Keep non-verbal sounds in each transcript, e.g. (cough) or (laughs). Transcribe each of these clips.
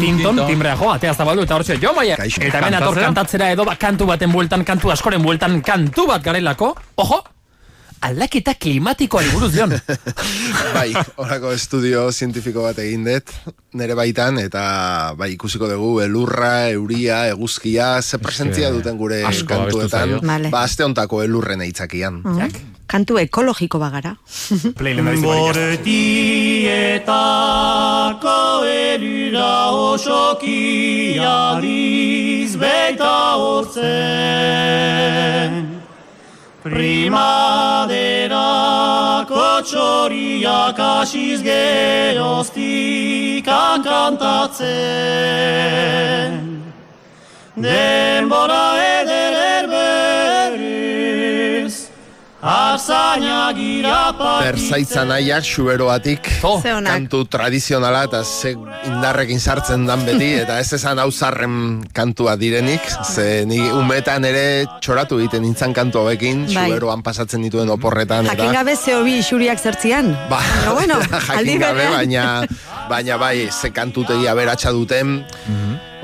Tinton, timbrea jo, atea zabaldu eta hortxe, jo maia. Eta hemen ator kantatzera edo ba, kantu baten bueltan, kantu askoren bueltan, kantu bat garelako. Ojo, aldaketa klimatikoari buruz dion. (laughs) bai, horako estudio zientifiko bat egin dut, nere baitan, eta bai, ikusiko dugu, elurra, euria, eguzkia, ze presentzia duten gure asko kantuetan. Vale. ba, aste ontako elurren eitzakian. Kantu ekologiko bagara. Bortietako elura osoki aliz beita hortzen. Primaderako txoriak asiz geroztikan kantatzen Denbora Arzaina gira Perzaitza nahiak, xuberoatik, Oh, Ze kantu tradizionala eta ze indarrekin sartzen dan beti, (laughs) eta ez esan hau zarren kantua direnik, ze ni umetan ere txoratu egiten nintzen kantu hauekin, Bai. xuberoan pasatzen dituen oporretan, Jakin eta... gabe zeo bi isuriak zertzian. Ba, Pero bueno, (laughs) jakin aldi gabe, baina, baina bai, ze kantutegi aberatsa duten,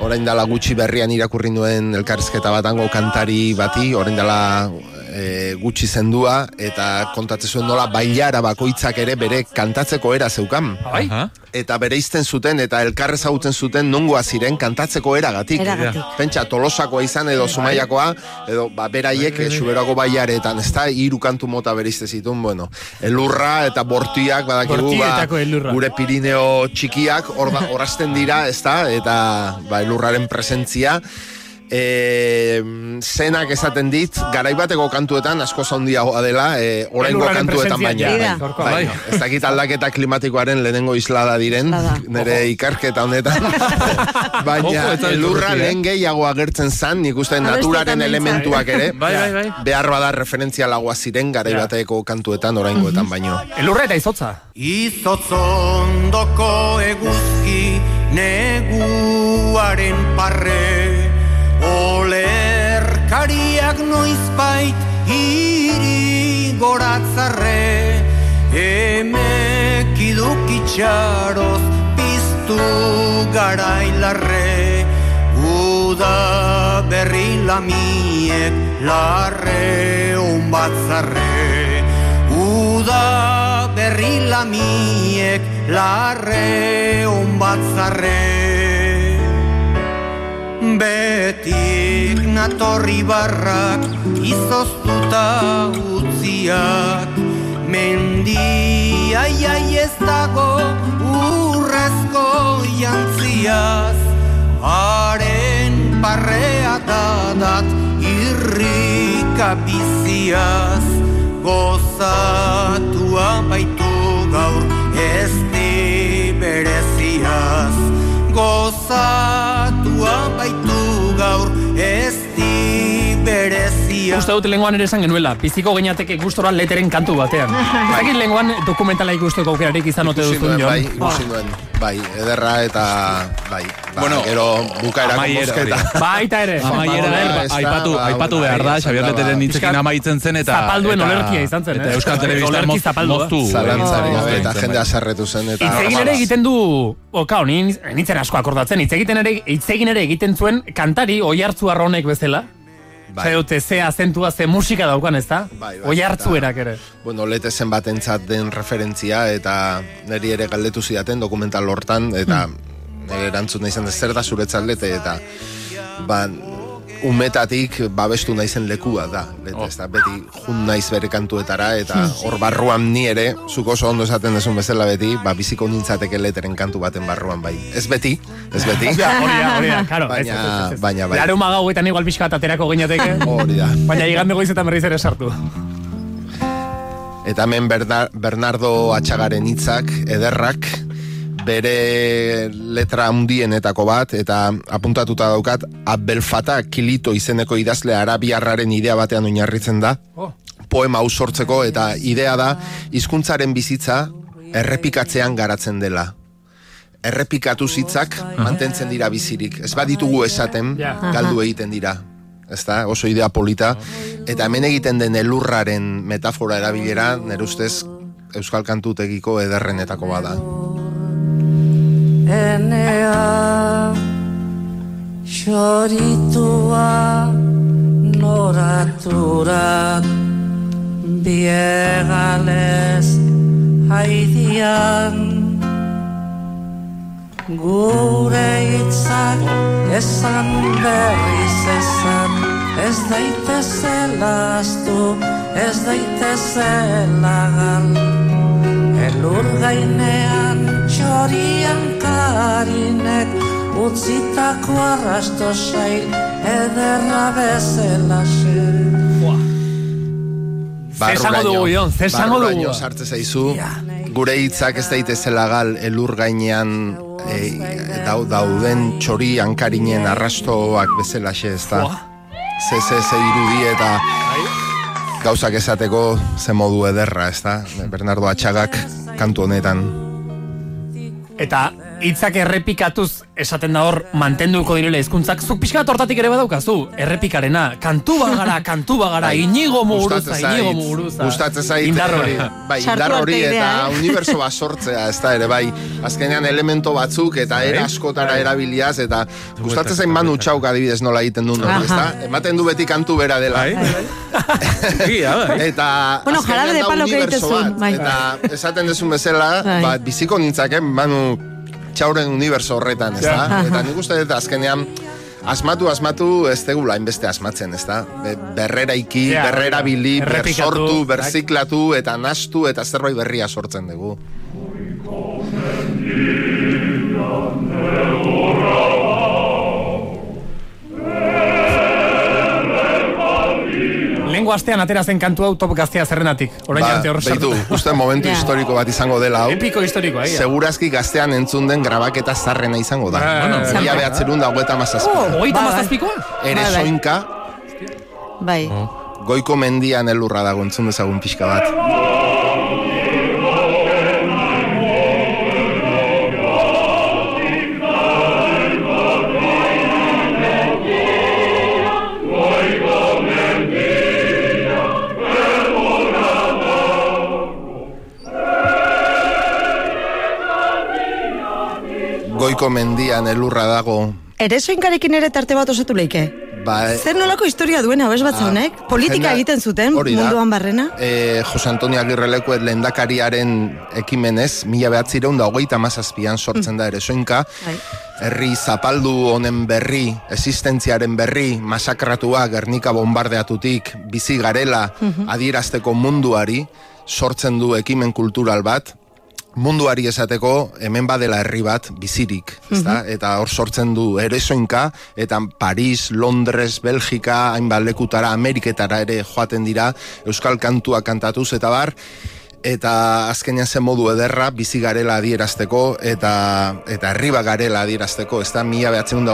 orain dela gutxi berrian irakurri nuen elkarrizketa batango kantari bati, orain dela e, gutxi zendua, eta kontatzen zuen nola bailara bakoitzak ere bere kantatzeko era zeukan. Bai? Eta bere izten zuten, eta elkarrez ezagutzen zuten nongoa ziren kantatzeko eragatik. Eragatik. Pentsa, tolosakoa izan edo zumaiakoa, edo ba, beraiek eh, xuberako baiaretan, ez da, hiru kantu mota berizte zituen, bueno, elurra eta bortiak, badakigu, ba, gure Pirineo txikiak, hor (laughs) da, horazten dira, ez da, eta ba, elurraren presentzia, e, zenak esaten dit, garaibateko kantuetan asko zaundiagoa dela, e, oraingo kantuetan baina. ja, Bai, bai, ez dakit aldaketa klimatikoaren lehenengo islada diren, Islada. nire ikarketa honetan. (laughs) baina iturri, eh? lehen gehiago agertzen zan, nik uste naturaren elementuak ere, (laughs) Bai, bai, bai. behar bada referentzia lagoa ziren garaibateko kantuetan oraingoetan baino. Elurra eta izotza. Izotzondoko eguzki neguaren parre Olerkariak noizbait hiri goratzarre Emek idukitxaroz piztu garailarre. Uda berri lamiek larre onbatzarre Uda berri lamiek larre onbatzarre Betik natorri barrak izoztuta utziak. Mendia iai ez dago urrezko jantziaz. Haren parrea dadat irrika biziaz. Gozatua baitu gaur ez bereziaz. Gaur ez di bereziaz Uste dut lenguan ere esan genuela, piziko geinateke gustora leteren kantu batean. (laughs) Zakit lenguan dokumentala ikusteko aukerarik izan ote duzun, Jon. bai, ikusi nuen, bai, ederra eta, bai, ba, Bueno, gero mozketa. hori. Baita (laughs) ere. Amaiera Ba, ba, ez da, aipatu, ba, aipatu bai, behar da, Xabier ba. Leteren hitzekin Pixkat amaitzen zen eta... zapalduen olerkia izan zen, Eta eh? Euskal Telebistan zapaldua. moztu. Zalantzari eta jendea bai. sarretu zen, eta... Hitz egin ere egiten du, oka, nin, nintzen asko akordatzen, hitz egiten ere, hitz egin ere egiten zuen kantari oi hartzu arronek bezala. Bai. Bai. dute, ze azentua, ze musika daukan, ez da? Bai, bai, oi hartzuerak ere. Bueno, lete zen batentzat den referentzia, eta niri ere galdetu zidaten dokumental hortan, eta nire erantzun ez zer da zuretzat lete, eta ba, umetatik babestu naizen lekua da. Lete, ez da, beti jun naiz bere kantuetara, eta hor barruan ni ere, zuk oso ondo esaten dezun bezala beti, ba, biziko nintzateke leteren kantu baten barruan bai. Ez beti, ez beti. (laughs) Ja, hori da, hori da, karo. Baina- ez, ez, ez, ez. baina bai. Laruma gauetan igual pixka aterako geinateke. (laughs) Hori da. Baina igande goizetan berriz ere sartu. Eta hemen Berna- Bernardo Atxagaren hitzak ederrak bere letra handienetako bat eta apuntatuta daukat Abdel Fattah Kilito izeneko idazle arabiarraren idea batean oinarritzen da. Oh. poema hau sortzeko eta idea da hizkuntzaren bizitza errepikatzean garatzen dela. Errepikatu hitzak mantentzen dira bizirik. Ez baditugu esaten galdu egiten dira. Ez da, oso idea polita. Eta hemen egiten den elurraren metafora erabilera nire ustez euskal kantutegiko ederrenetako bada enea Xoritua noraturat Biegales haidian Gure hitzak esan berriz esan Ez daitezela astu, ez daitezela gal Elur gainean txorian karinek Utzitako arrasto sail ederra bezela Ze esango dugu, Ion, ze esango dugu. Barruraino sartze zaizu, gure hitzak ez daitezela gal elur gainean e, dau, dauden txori hankarinen arrastoak bezalaxe, ez da? Ze, ze, ze irudi eta gauzak esateko ze modu ederra, ez da? Bernardo Atxagak kantu honetan. Eta hitzak errepikatuz esaten da hor mantenduko direla hizkuntzak zuk pixka bat hortatik ere badaukazu errepikarena kantu bagara (laughs) kantu bagara inigo muguruza inigo muguruza Gustatzen zait. indar hori eh, Bai, indar hori eta eh? uniberso bat sortzea, ez da ere, bai. Azkenean elemento batzuk eta era askotara erabiliaz, eta gustatzen zain manu txauk adibidez nola egiten duen, Aha. ez da? Ematen du beti kantu bera dela. Bai. (laughs) Eta Bueno, jarabe de palo egitezun, bat. bai. Eta esaten dezun bezala, Bai. ba, biziko nintzaken, manu txauren uniberso horretan, ez da? Ja. (laughs) Eta nik uste dut azkenean, Asmatu, asmatu, ez tegula hainbeste asmatzen, ez da? Be, berrera iki, Ja, berrera bili, errepikatu, bersortu, berziklatu, eta nastu, eta zerbait berria sortzen dugu. Lehengo astean atera zen kantu hau top gaztea zerrenatik. Orain Ba, arte hor beitu, sartuta. uste momentu (laughs) historiko bat izango dela hau. Epiko historikoa, egia. Segurazki gaztean entzun den grabaketa zarrena izango da. Ba, bueno, Mila behatzerun da hogeita mazazpi. Hogeita Bai, bai. mazazpikoa? Ere bai. soinka, Bai. goiko mendian elurra dago entzun dezagun pixka bat. Goiko mendian elurra dago Ere soinkarekin ere tarte bat osatu leike? Ba, Zer nolako historia duen abes bat honek? Politika jendea- egiten zuten da. munduan barrena? E, Jose Antonio Agirreleko lehendakariaren ekimenez, mila behatzireun da hogeita mazazpian sortzen da ere soinka, Bai. herri zapaldu honen berri, existentziaren berri, masakratua Gernika bombardeatutik, bizi garela adierazteko munduari, sortzen du ekimen kultural bat, munduari esateko hemen badela herri bat bizirik, ezta? Eta hor sortzen du eresoinka eta Paris, Londres, Belgika, hainbat lekutara, Ameriketara ere joaten dira euskal kantua kantatuz eta bar eta azkenean zen modu ederra bizi garela adierazteko eta eta herri bat garela adierazteko, ez da mila behatzen da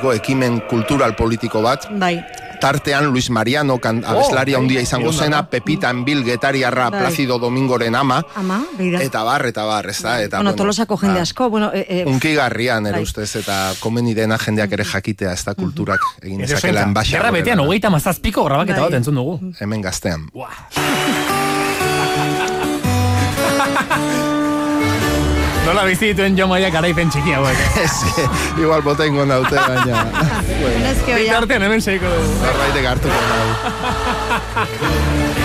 ko ekimen kultural politiko bat Bai. Tartean Luis Mariano kan, abeslaria bai, handia izango irunda, zena. Pepita Enbil getariarra Bai. Placido Domingoren ama, Ama, begira. eta bar, eta bar, ez da? Eta, bueno, tolosako jende ba, asko, bueno, e, e, Unkigarrian, ere Bai. ustez, eta komeni dena jendeak ere jakitea, ez da kulturak egin Ere ezakela soinka. enbaxa. Gerra betean, hogeita mazazpiko grabaketa Bai. bat entzun dugu. Hemen gaztean. (laughs) (laughs) Nola bizi dituen jo maia garaipen txiki hauek. (laughs) Ez, igual botengo naute, baina... (laughs) bueno, Nezke oia. Bitartean hemen seiko dugu. Norbaitek hartuko nau. (laughs)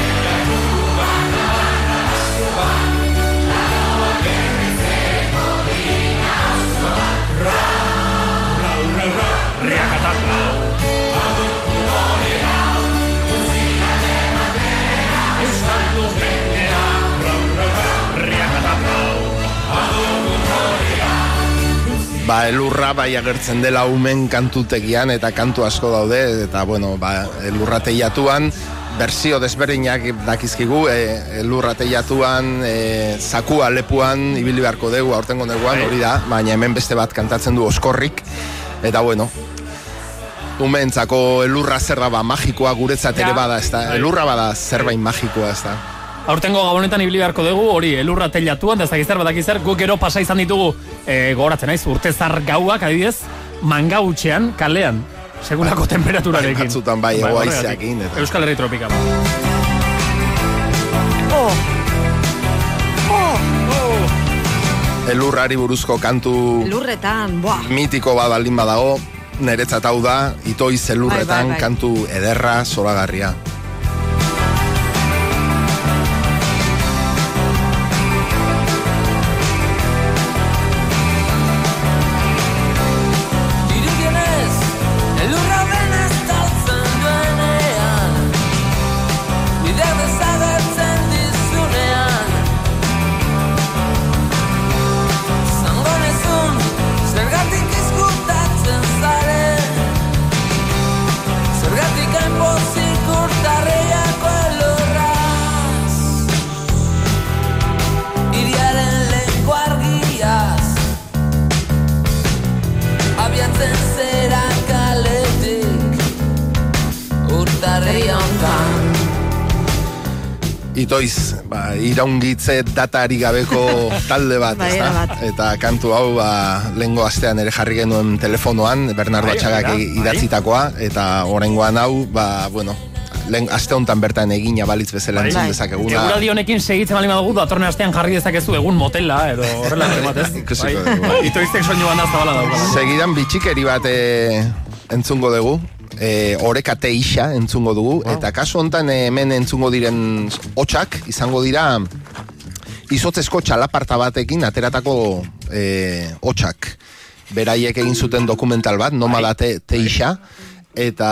Elurra bai agertzen dela umen kantutegian eta kantu asko daude eta bueno, ba, elurra teiatuan bersio desberdinak dakizkigu e, elurra teiatuan e, zakua lepuan ibili beharko dugu aurtengo neguan hori da, baina hemen beste bat kantatzen du oskorrik eta bueno umeentzako elurra zer da ba, magikoa guretzat ere bada, ez da, Bai. elurra bada zerbait magikoa, ez da. Aurtengo gabonetan ibili beharko dugu, hori elurra telatuan, da zagizer badak izar, guk gero pasa izan ditugu, e, gogoratzen naiz, urtezar gauak, adibidez, manga utxean, kalean, temperaturarekin. Bai, batzutan bai, haizeakin eta- Euskal Herri tropika. Oh. Oh. elurrari buruzko kantu Lurretan, boa. mitiko bat baldin badago, niretzat hau da, itoiz elurretan Bai, bai, bai. kantu ederra, zoragarria. Itoiz, ba, iraungitze datari gabeko (laughs) talde bat, Bai, ezta? erabat. Eta kantu hau, ba, lehengo astean ere jarri genuen telefonoan, Bernardo Bai, Atxagak bai, idatzitakoa, eta oraingoan hau, ba, bueno, lehen aste honetan bertan egina balitz bezala Bai. entzun dezakeguna. Eguraldi honekin segitzen bali badugu, datorren astean jarri dezakezu egun motela, edo horrela (laughs) ez? Ikusiko dugu, bai. Itoiztek soinu banda zabala daukala. Segidan bitxikeri bat e, entzungo dugu, e, oreka teixa entzungo dugu, eta kasu honetan eh, hemen entzungo diren hotxak izango dira izotzesko txalaparta batekin ateratako e, hotxak. Beraiek egin zuten dokumental bat, nomada te, teixa, eta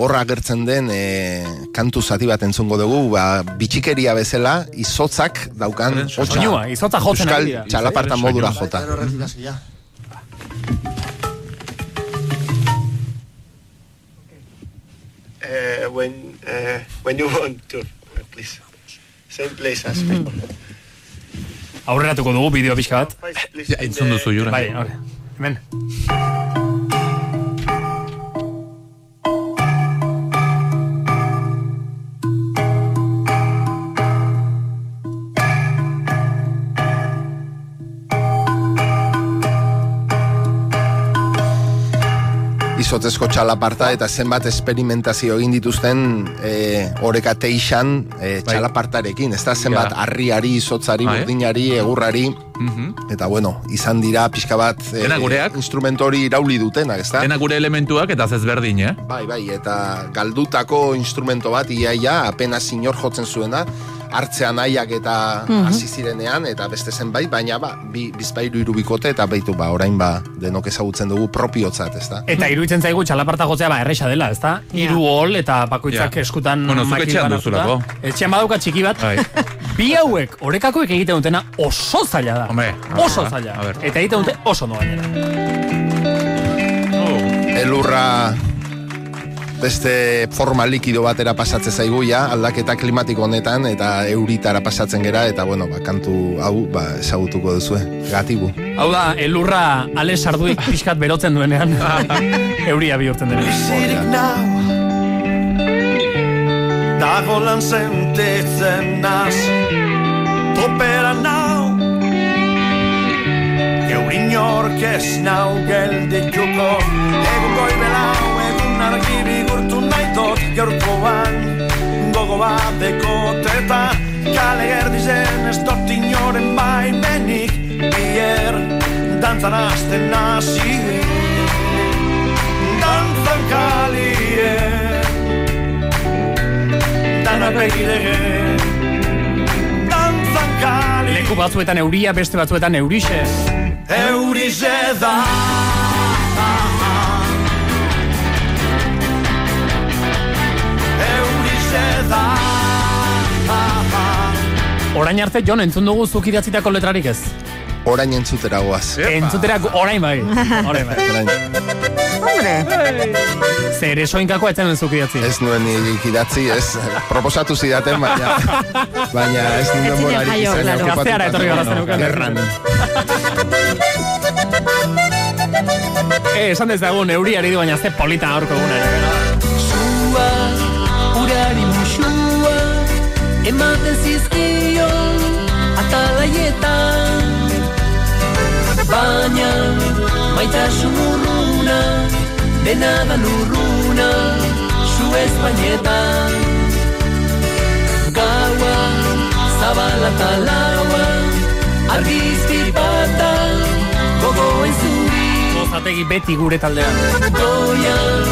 horra agertzen den e, kantu zati bat entzungo dugu, ba, bitxikeria bezala izotzak daukan hotxa. Izotza jotzen Euskal txalaparta modura jota. Uh, when uh, when you (laughs) want to, uh, please. Same place as before. Aurreratuko dugu bideo pixka bat. Entzun duzu, Jura. Bai. Hemen. Izotzezko txalaparta eta zenbat esperimentazio egin dituzten e, oreka teixan e, txalapartarekin, ez da zenbat Ja. harriari, izotzari, Bai. burdinari, egurrari, Mhm. eta bueno, izan dira pixka bat e, gureak. instrumentori irauli dutenak, ez da? Dena gure elementuak eta zezberdin, eh? Bai, bai, eta galdutako instrumento bat iaia, apenas inor jotzen zuena, hartzean nahiak eta hasi zirenean, eta beste zenbait, baina ba, bi, bizpairu irubikote, eta baitu ba, orain ba, denok ezagutzen dugu propiotzat, ez da? Eta iruditzen zaigu txalaparta jotzea ba erresa dela, ezta? Hiru hol eta bakoitzak Ja. eskutan Bueno, makil etxean duzulako. Etxean badauka txiki bat. Bai. (laughs) Bi hauek, orekakoek egiten dutena oso zaila da. Hombre, oso zaila. Eta egiten dute oso no gainera. Oh. elurra beste forma likido batera pasatze zaigu ja, aldaketa klimatiko honetan eta euritara pasatzen gera eta bueno, ba, kantu hau ba, ezagutuko duzue, gatibu. Hau da, elurra ale sarduik (laughs) pixkat berotzen duenean, (laughs) euria bihurtzen denean. Bizirik nau. Dago lan sentitzen naz. Topera nau. Geurin orkez nau geldituko Egun goi belau egun argi naitot Gaurkoan gogo bat dekoteta. Kale erdizen ez dut inoren baimenik. Bier dantzan azten nazi dantzan kalie. Dana begire Dantzan kalie. Leku batzuetan euria, beste batzuetan eurixe. Eurize da Orain arte, Jon, entzun dugu zuk idatzitako letrarik ez? Orain entzutera goaz. Entzutera gu- orain bai. (laughs) Orain bai. Orain, Hombre, Zer esoinkako etzen zuk idatzi. ez nuen nik idatzi, ez, proposatu zidaten, baina, (laughs) baina ez nuen denborarik izan. Gazteara etorri gara zen euken. Gerran. Eh, esan dezagun euriari du baina ze polita gaurko eguna Ematen zizkion Atalaietan Baina Maitasun urruna Dena da lurruna Su espainetan Gaua Zabala eta laua Argizki bata Arrategi beti gure taldean. Goian,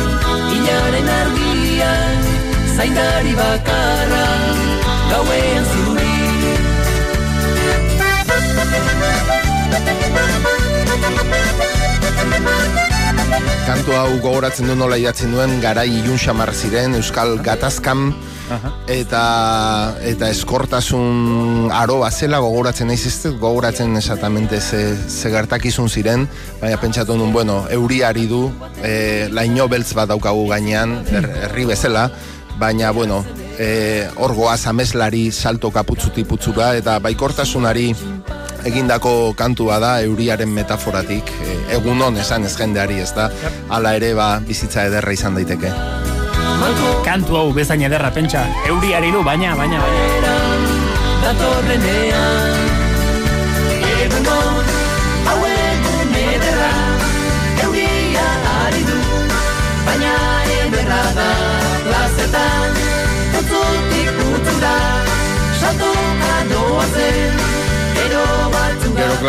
hilaren argian, zaindari bakarra, gauean zuri. Kantu hau gogoratzen du nola idatzen duen garai ilun xamar ziren Euskal Gatazkam. Eta eta eskortasun aroa zela gogoratzen naiz ez gogoratzen exactamente ze, ze gertakizun ziren. Baina pentsatu nun bueno euriari du e, laino beltz bat daukagu gainean her- herri bezala. Baina bueno e, hor goaz ameslari salto kaputzuti putzura eta baikortasunari egindako kantua da euriaren metaforatik e, egunon esan ez jendeari ez da hala ere ba bizitza ederra izan daiteke Kantu hau bezain ederra pentsa. Euriari du, baina, baina, baina. datorrenean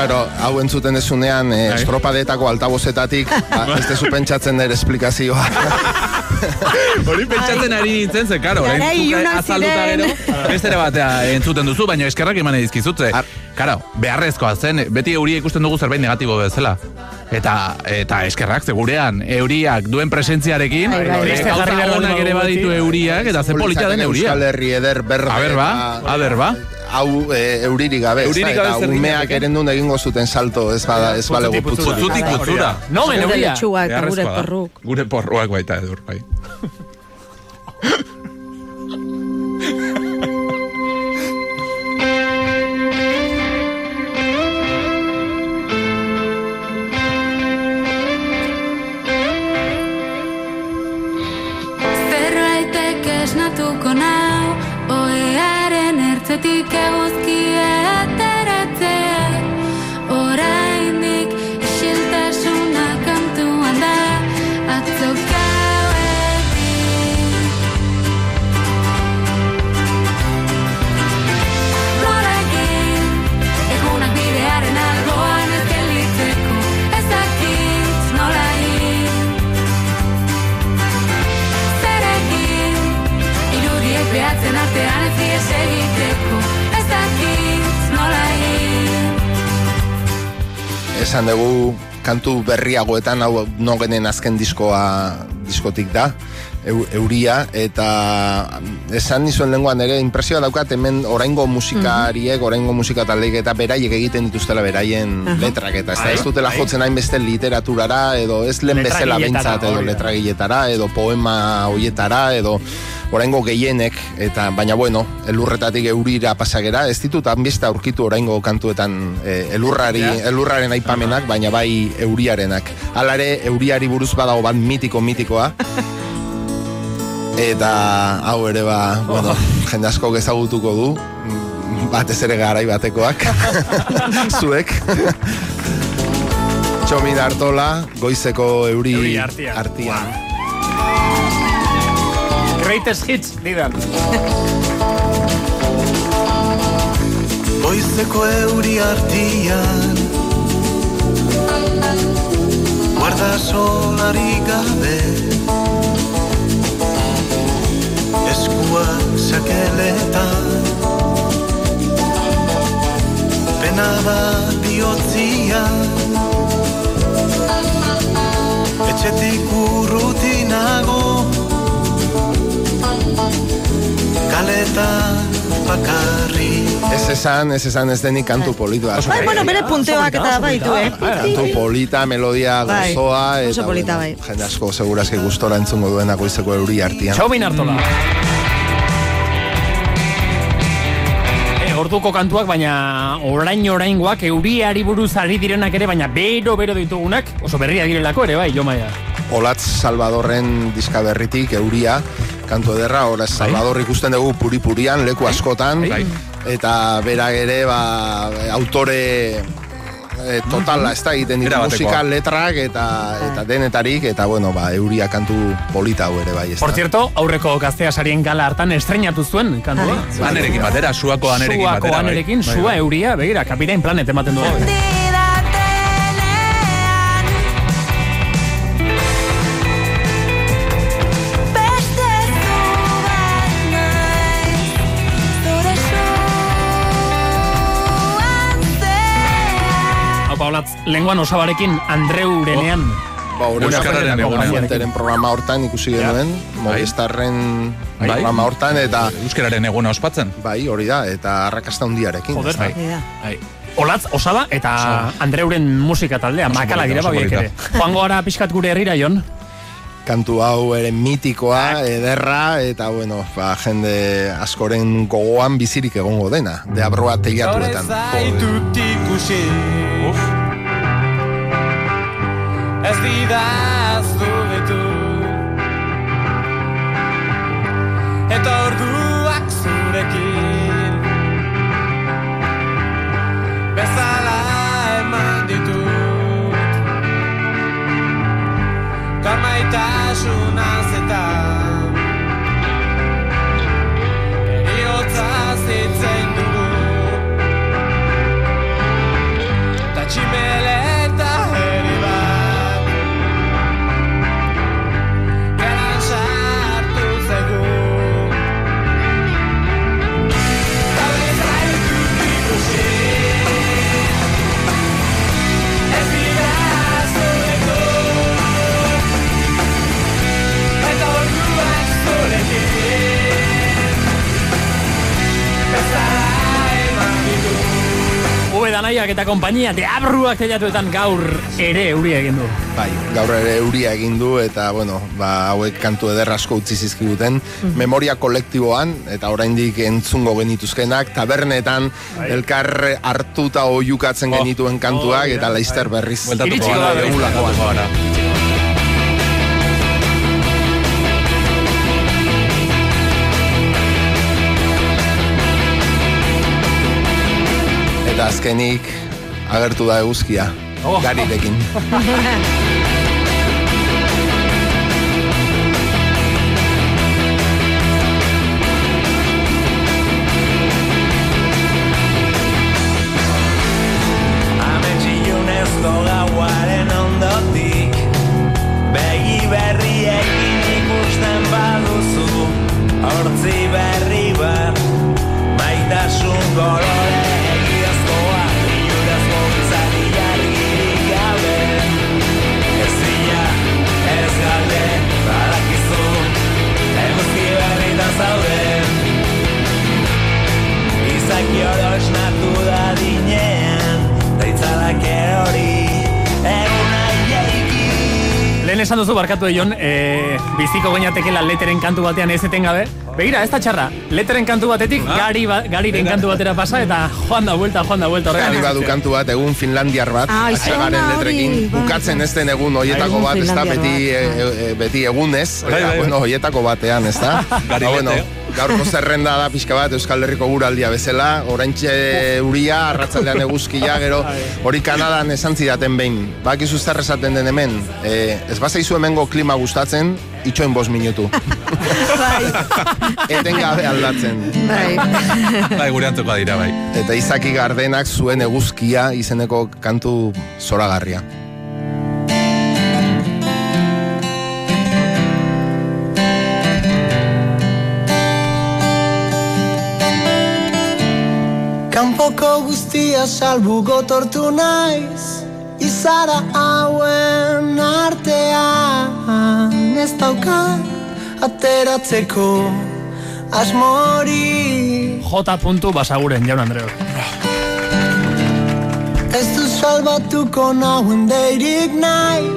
claro, hau entzuten ezunean eh, estropadetako altabozetatik, (laughs) ba, ez dezu pentsatzen nire esplikazioa. (laughs) Hori pentsatzen ari nintzen, ze, karo, orain azalduta gero, beste ere batea entzuten duzu, baina eskerrak eman dizkizutze. Karo, beharrezkoa zen, beti euria ikusten dugu zerbait negatibo bezala. Eta eta eskerrak, ze gurean, euriak duen presentziarekin, Bai, bai, eh, gauza ere baditu euriak, eta ze polita den euria. Euskal Herri eder berde. A ber, ba, eta- a ber, ba. Hau e, euririk gabe, Euririk gabe zer umeak erendun egingo zuten salto, ez bada, ez balego Putzutik putzutik. Putzura. Nomen Gure euria. Gure porruak baita edur, bai. Kantu berriagoetan hau nogenen azken diskoa diskotik da euria eta esan nizuen lenguan ere impresioa daukat hemen oraingo musikariek, oraingo musika taldeik eta beraiek egiten dituztela beraien letrak eta ez, Bai, ez dutela bai. jotzen hainbeste literaturara edo ez lehen bezala behintzat edo letragiletara edo poema hoietara edo oraingo gehienek eta baina bueno, elurretatik eurira pasagera, ez ditut hanbeste aurkitu oraingo kantuetan eh, elurrari, elurraren aipamenak, baina bai euriarenak. Hala ere, euriari buruz badago bat mitiko mitikoa. (laughs) Eta hau ere ba, bueno, jende asko ezagutuko du, mm, batez ere garai batekoak, (laughs) zuek. Txomin Artola, goizeko euri, Euri artean. artean. Greatest hits, didan. Goizeko euri artian Guarda solari gabe Eskuak sakeletan Pena bat bihotzian Etxetik urrutinago Kaletan bakarri Ez esan, ez esan ez denik kantu politu bat. Bai, bueno, bere punteoak eta baitu, eh? Kantu polita, melodia Bai, gozoa, oso eta polita, bai. jende asko segurazki gustora entzungo duena goizeko euri artian. Txaumin Artola. E, orduko kantuak, baina orain oraingoak euriari buruz ari direnak ere, baina bero bero ditugunak, oso berria direlako ere, bai, jo maia. Olatz Salvadorren diska berritik, euria, kantu ederra, Olatz Salvador ikusten dugu puri-purian, leku askotan, Bai. eta berak ere, ba, autore e, totala, ez da, egiten ditu musika, letrak, eta, eta denetarik, eta, bueno, ba, euria kantu polita hau ere, bai, ez Por cierto, aurreko gaztea sarien gala hartan estrenatu zuen kantua. Anerekin batera, suako anerekin Suako batera. bai. anerekin, Bai, sua bai. euria, begira, kapitain planet ematen du. Lenguan osabarekin Andreurenean. Ba, hori Euskararen. Fuenteren programa hortan ikusi genuen, Movistarren Bai. programa hortan, eta Euskararen eguna ospatzen. bai, hori da, eta arrakasta hundiarekin. Joder, bai. Bai. Olatz, osaba eta Andreuren musika taldea, Oso makala dira babiek ere. (laughs) Joango gara pixkat gure herrira, Jon. kantu hau ere mitikoa, ederra, eta bueno, ba, jende askoren gogoan bizirik egongo dena, deabroa teilatuetan. zaitut ikusi Ez didaztu betu Eta orduak zurekin. Bezala eman ditut. Karmaitasunaz eta konpainia deabruak teilatuetan gaur ere euria egin du. Bai, gaur ere euria egin du eta bueno, ba, hauek kantu eder asko utzi zizkiguten memoria kolektiboan eta oraindik entzungo genituzkenak tabernetan elkar hartuta oiukatzen genituen kantuak eta berriz Bueltatuko Iritsiko gara, da berriz. bueltatuko gara. Eta azkenik agertu da eguzkia Oh. garirekin. (laughs) duzu barkatu Jon, e, biziko gainatekela leteren kantu batean ez etengabe. Begira, ez da txarra, leteren kantu batetik gari ba, gariren kantu batera pasa eta joan da vuelta, joan da vuelta. horregan Gari badu kantu bat, egun Finlandiar bat, Ah, letrekin, bai. bukatzen ez den egun hoietako bat, ez da beti, bat, e, e, beti egunez, Bai, bai, bueno, hoietako batean, ez da? Gari Ba, bueno. Gaurko zerrenda da pixka bat Euskal Herriko guraldia bezala, oraintxe uria, arratzaldean eguzkia, gero (laughs) hori Kanadan esan zidaten behin. Bakizu zer esaten den hemen, e, ez bazaizu hemengo klima gustatzen, itxoin bost minutu. (laughs) Etengabe aldatzen. Bai. Bai, gure antzukoa dira, bai. Eta izaki gardenak zuen eguzkia izeneko kantu zoragarria. Guztia salbu gotortu naiz Izara hauen artean Ez daukat ateratzeko asmori J. basaguren, jaun Andreu. Ez du salbatuko nauen deirik nahi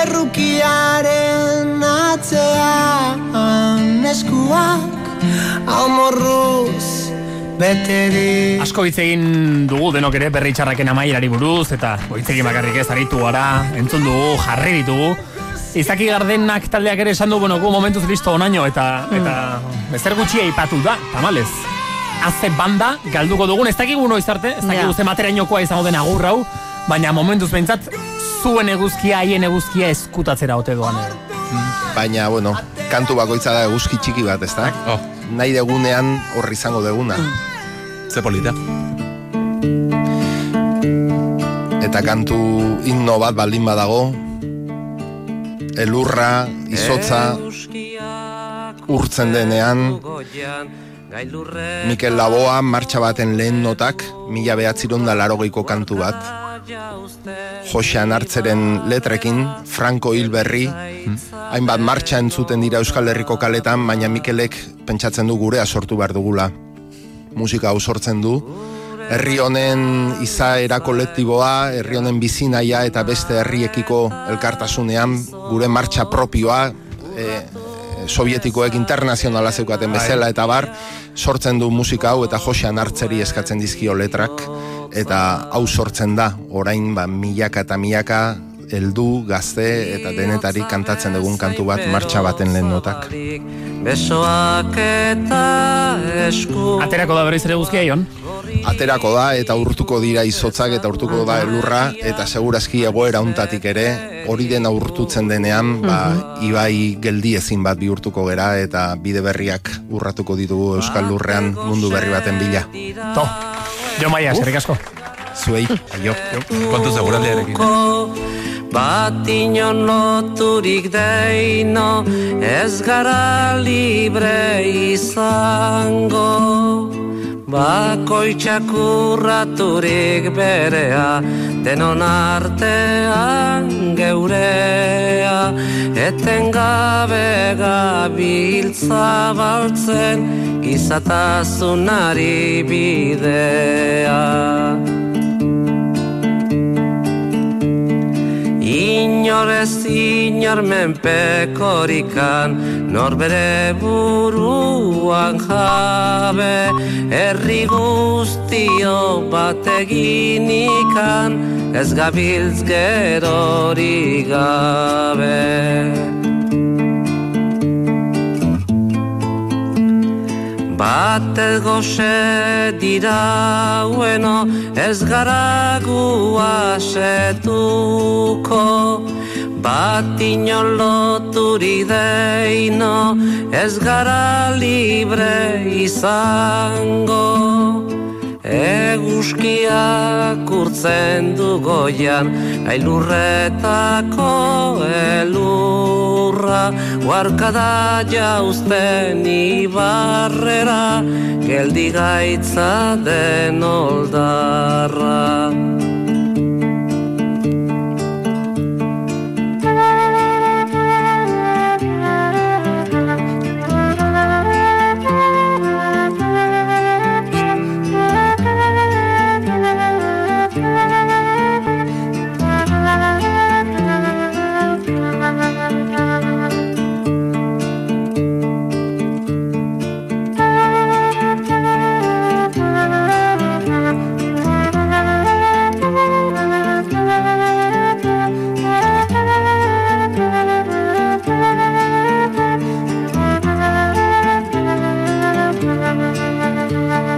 Errukiaren atzean eskuak Amorruz beterik Asko hitz egin dugu denok ere berri txarraken amaierari buruz eta hitz egin bakarrik ez aritu gara, entzun dugu, jarri ditugu. Izaki Gardenak taldeak ere esan du, bueno, gu momentuz listo onaino eta eta bezer gutxi aipatu da, tamalez. Haze banda galduko dugun, ez dakigu noiz arte, ez dakigu ze materainokoa izango den agur hau, baina momentuz behintzat zuen eguzkia, haien eguzkia eskutatzera ote doan. ere. Baina, bueno, kantu bakoitza da eguzki txiki bat, ez da? Oh, Nahi degunean horri izango deguna. ze polita. Eta kantu himno bat baldin badago, elurra, izotza, urtzen denean, Mikel Laboa martxa baten lehen notak, mila behatziron da larogeiko kantu bat, Josean hartzeren letrekin, Franco Hilberri, hainbat martxa entzuten dira Euskal Herriko kaletan, baina Mikelek pentsatzen du gurea sortu behar dugula. Musika hau sortzen du, herri honen izaera kolektiboa, herri honen bizinaia eta beste herriekiko elkartasunean gure martxa propioa, e, sovietikoek internazionala zeukaten bezala eta bar, sortzen du musika hau eta Josean hartzeri eskatzen dizkio letrak eta hau sortzen da, orain ba, milaka eta milaka heldu gazte eta denetari kantatzen dugun kantu bat martxa baten lehen notak. Besoak eta esku Aterako da berriz ere guzkia, Ion? Aterako da eta urtuko dira izotzak eta urtuko da elurra eta segurazki egoera untatik ere hori dena urtutzen denean ba, ibai geldi ezin bat bihurtuko gera eta bide berriak urratuko ditugu Euskal Lurrean mundu berri baten bila. To, jo maia, eskerrik asko. Zuei, aio. Kontu segurandearekin. Bat inon loturik deino Ez gara libre izango Bakoitzak urraturik berea Denon artean geurea Eten gabe gabiltza baltzen Gizatasunari bidea. Inor ez inor menpekorikan Nor bere buruan jabe Herri guztio bat eginikan Ez gabiltz gerori gabe Bat ez goxe dira ueno, ez gara gu asetuko. Bat inon loturik deino, ez gara libre izango. Eguzkiak urtzen du goian, ailurretako Guarkada jauzten ibarrera, geldi gaitza den oldarra.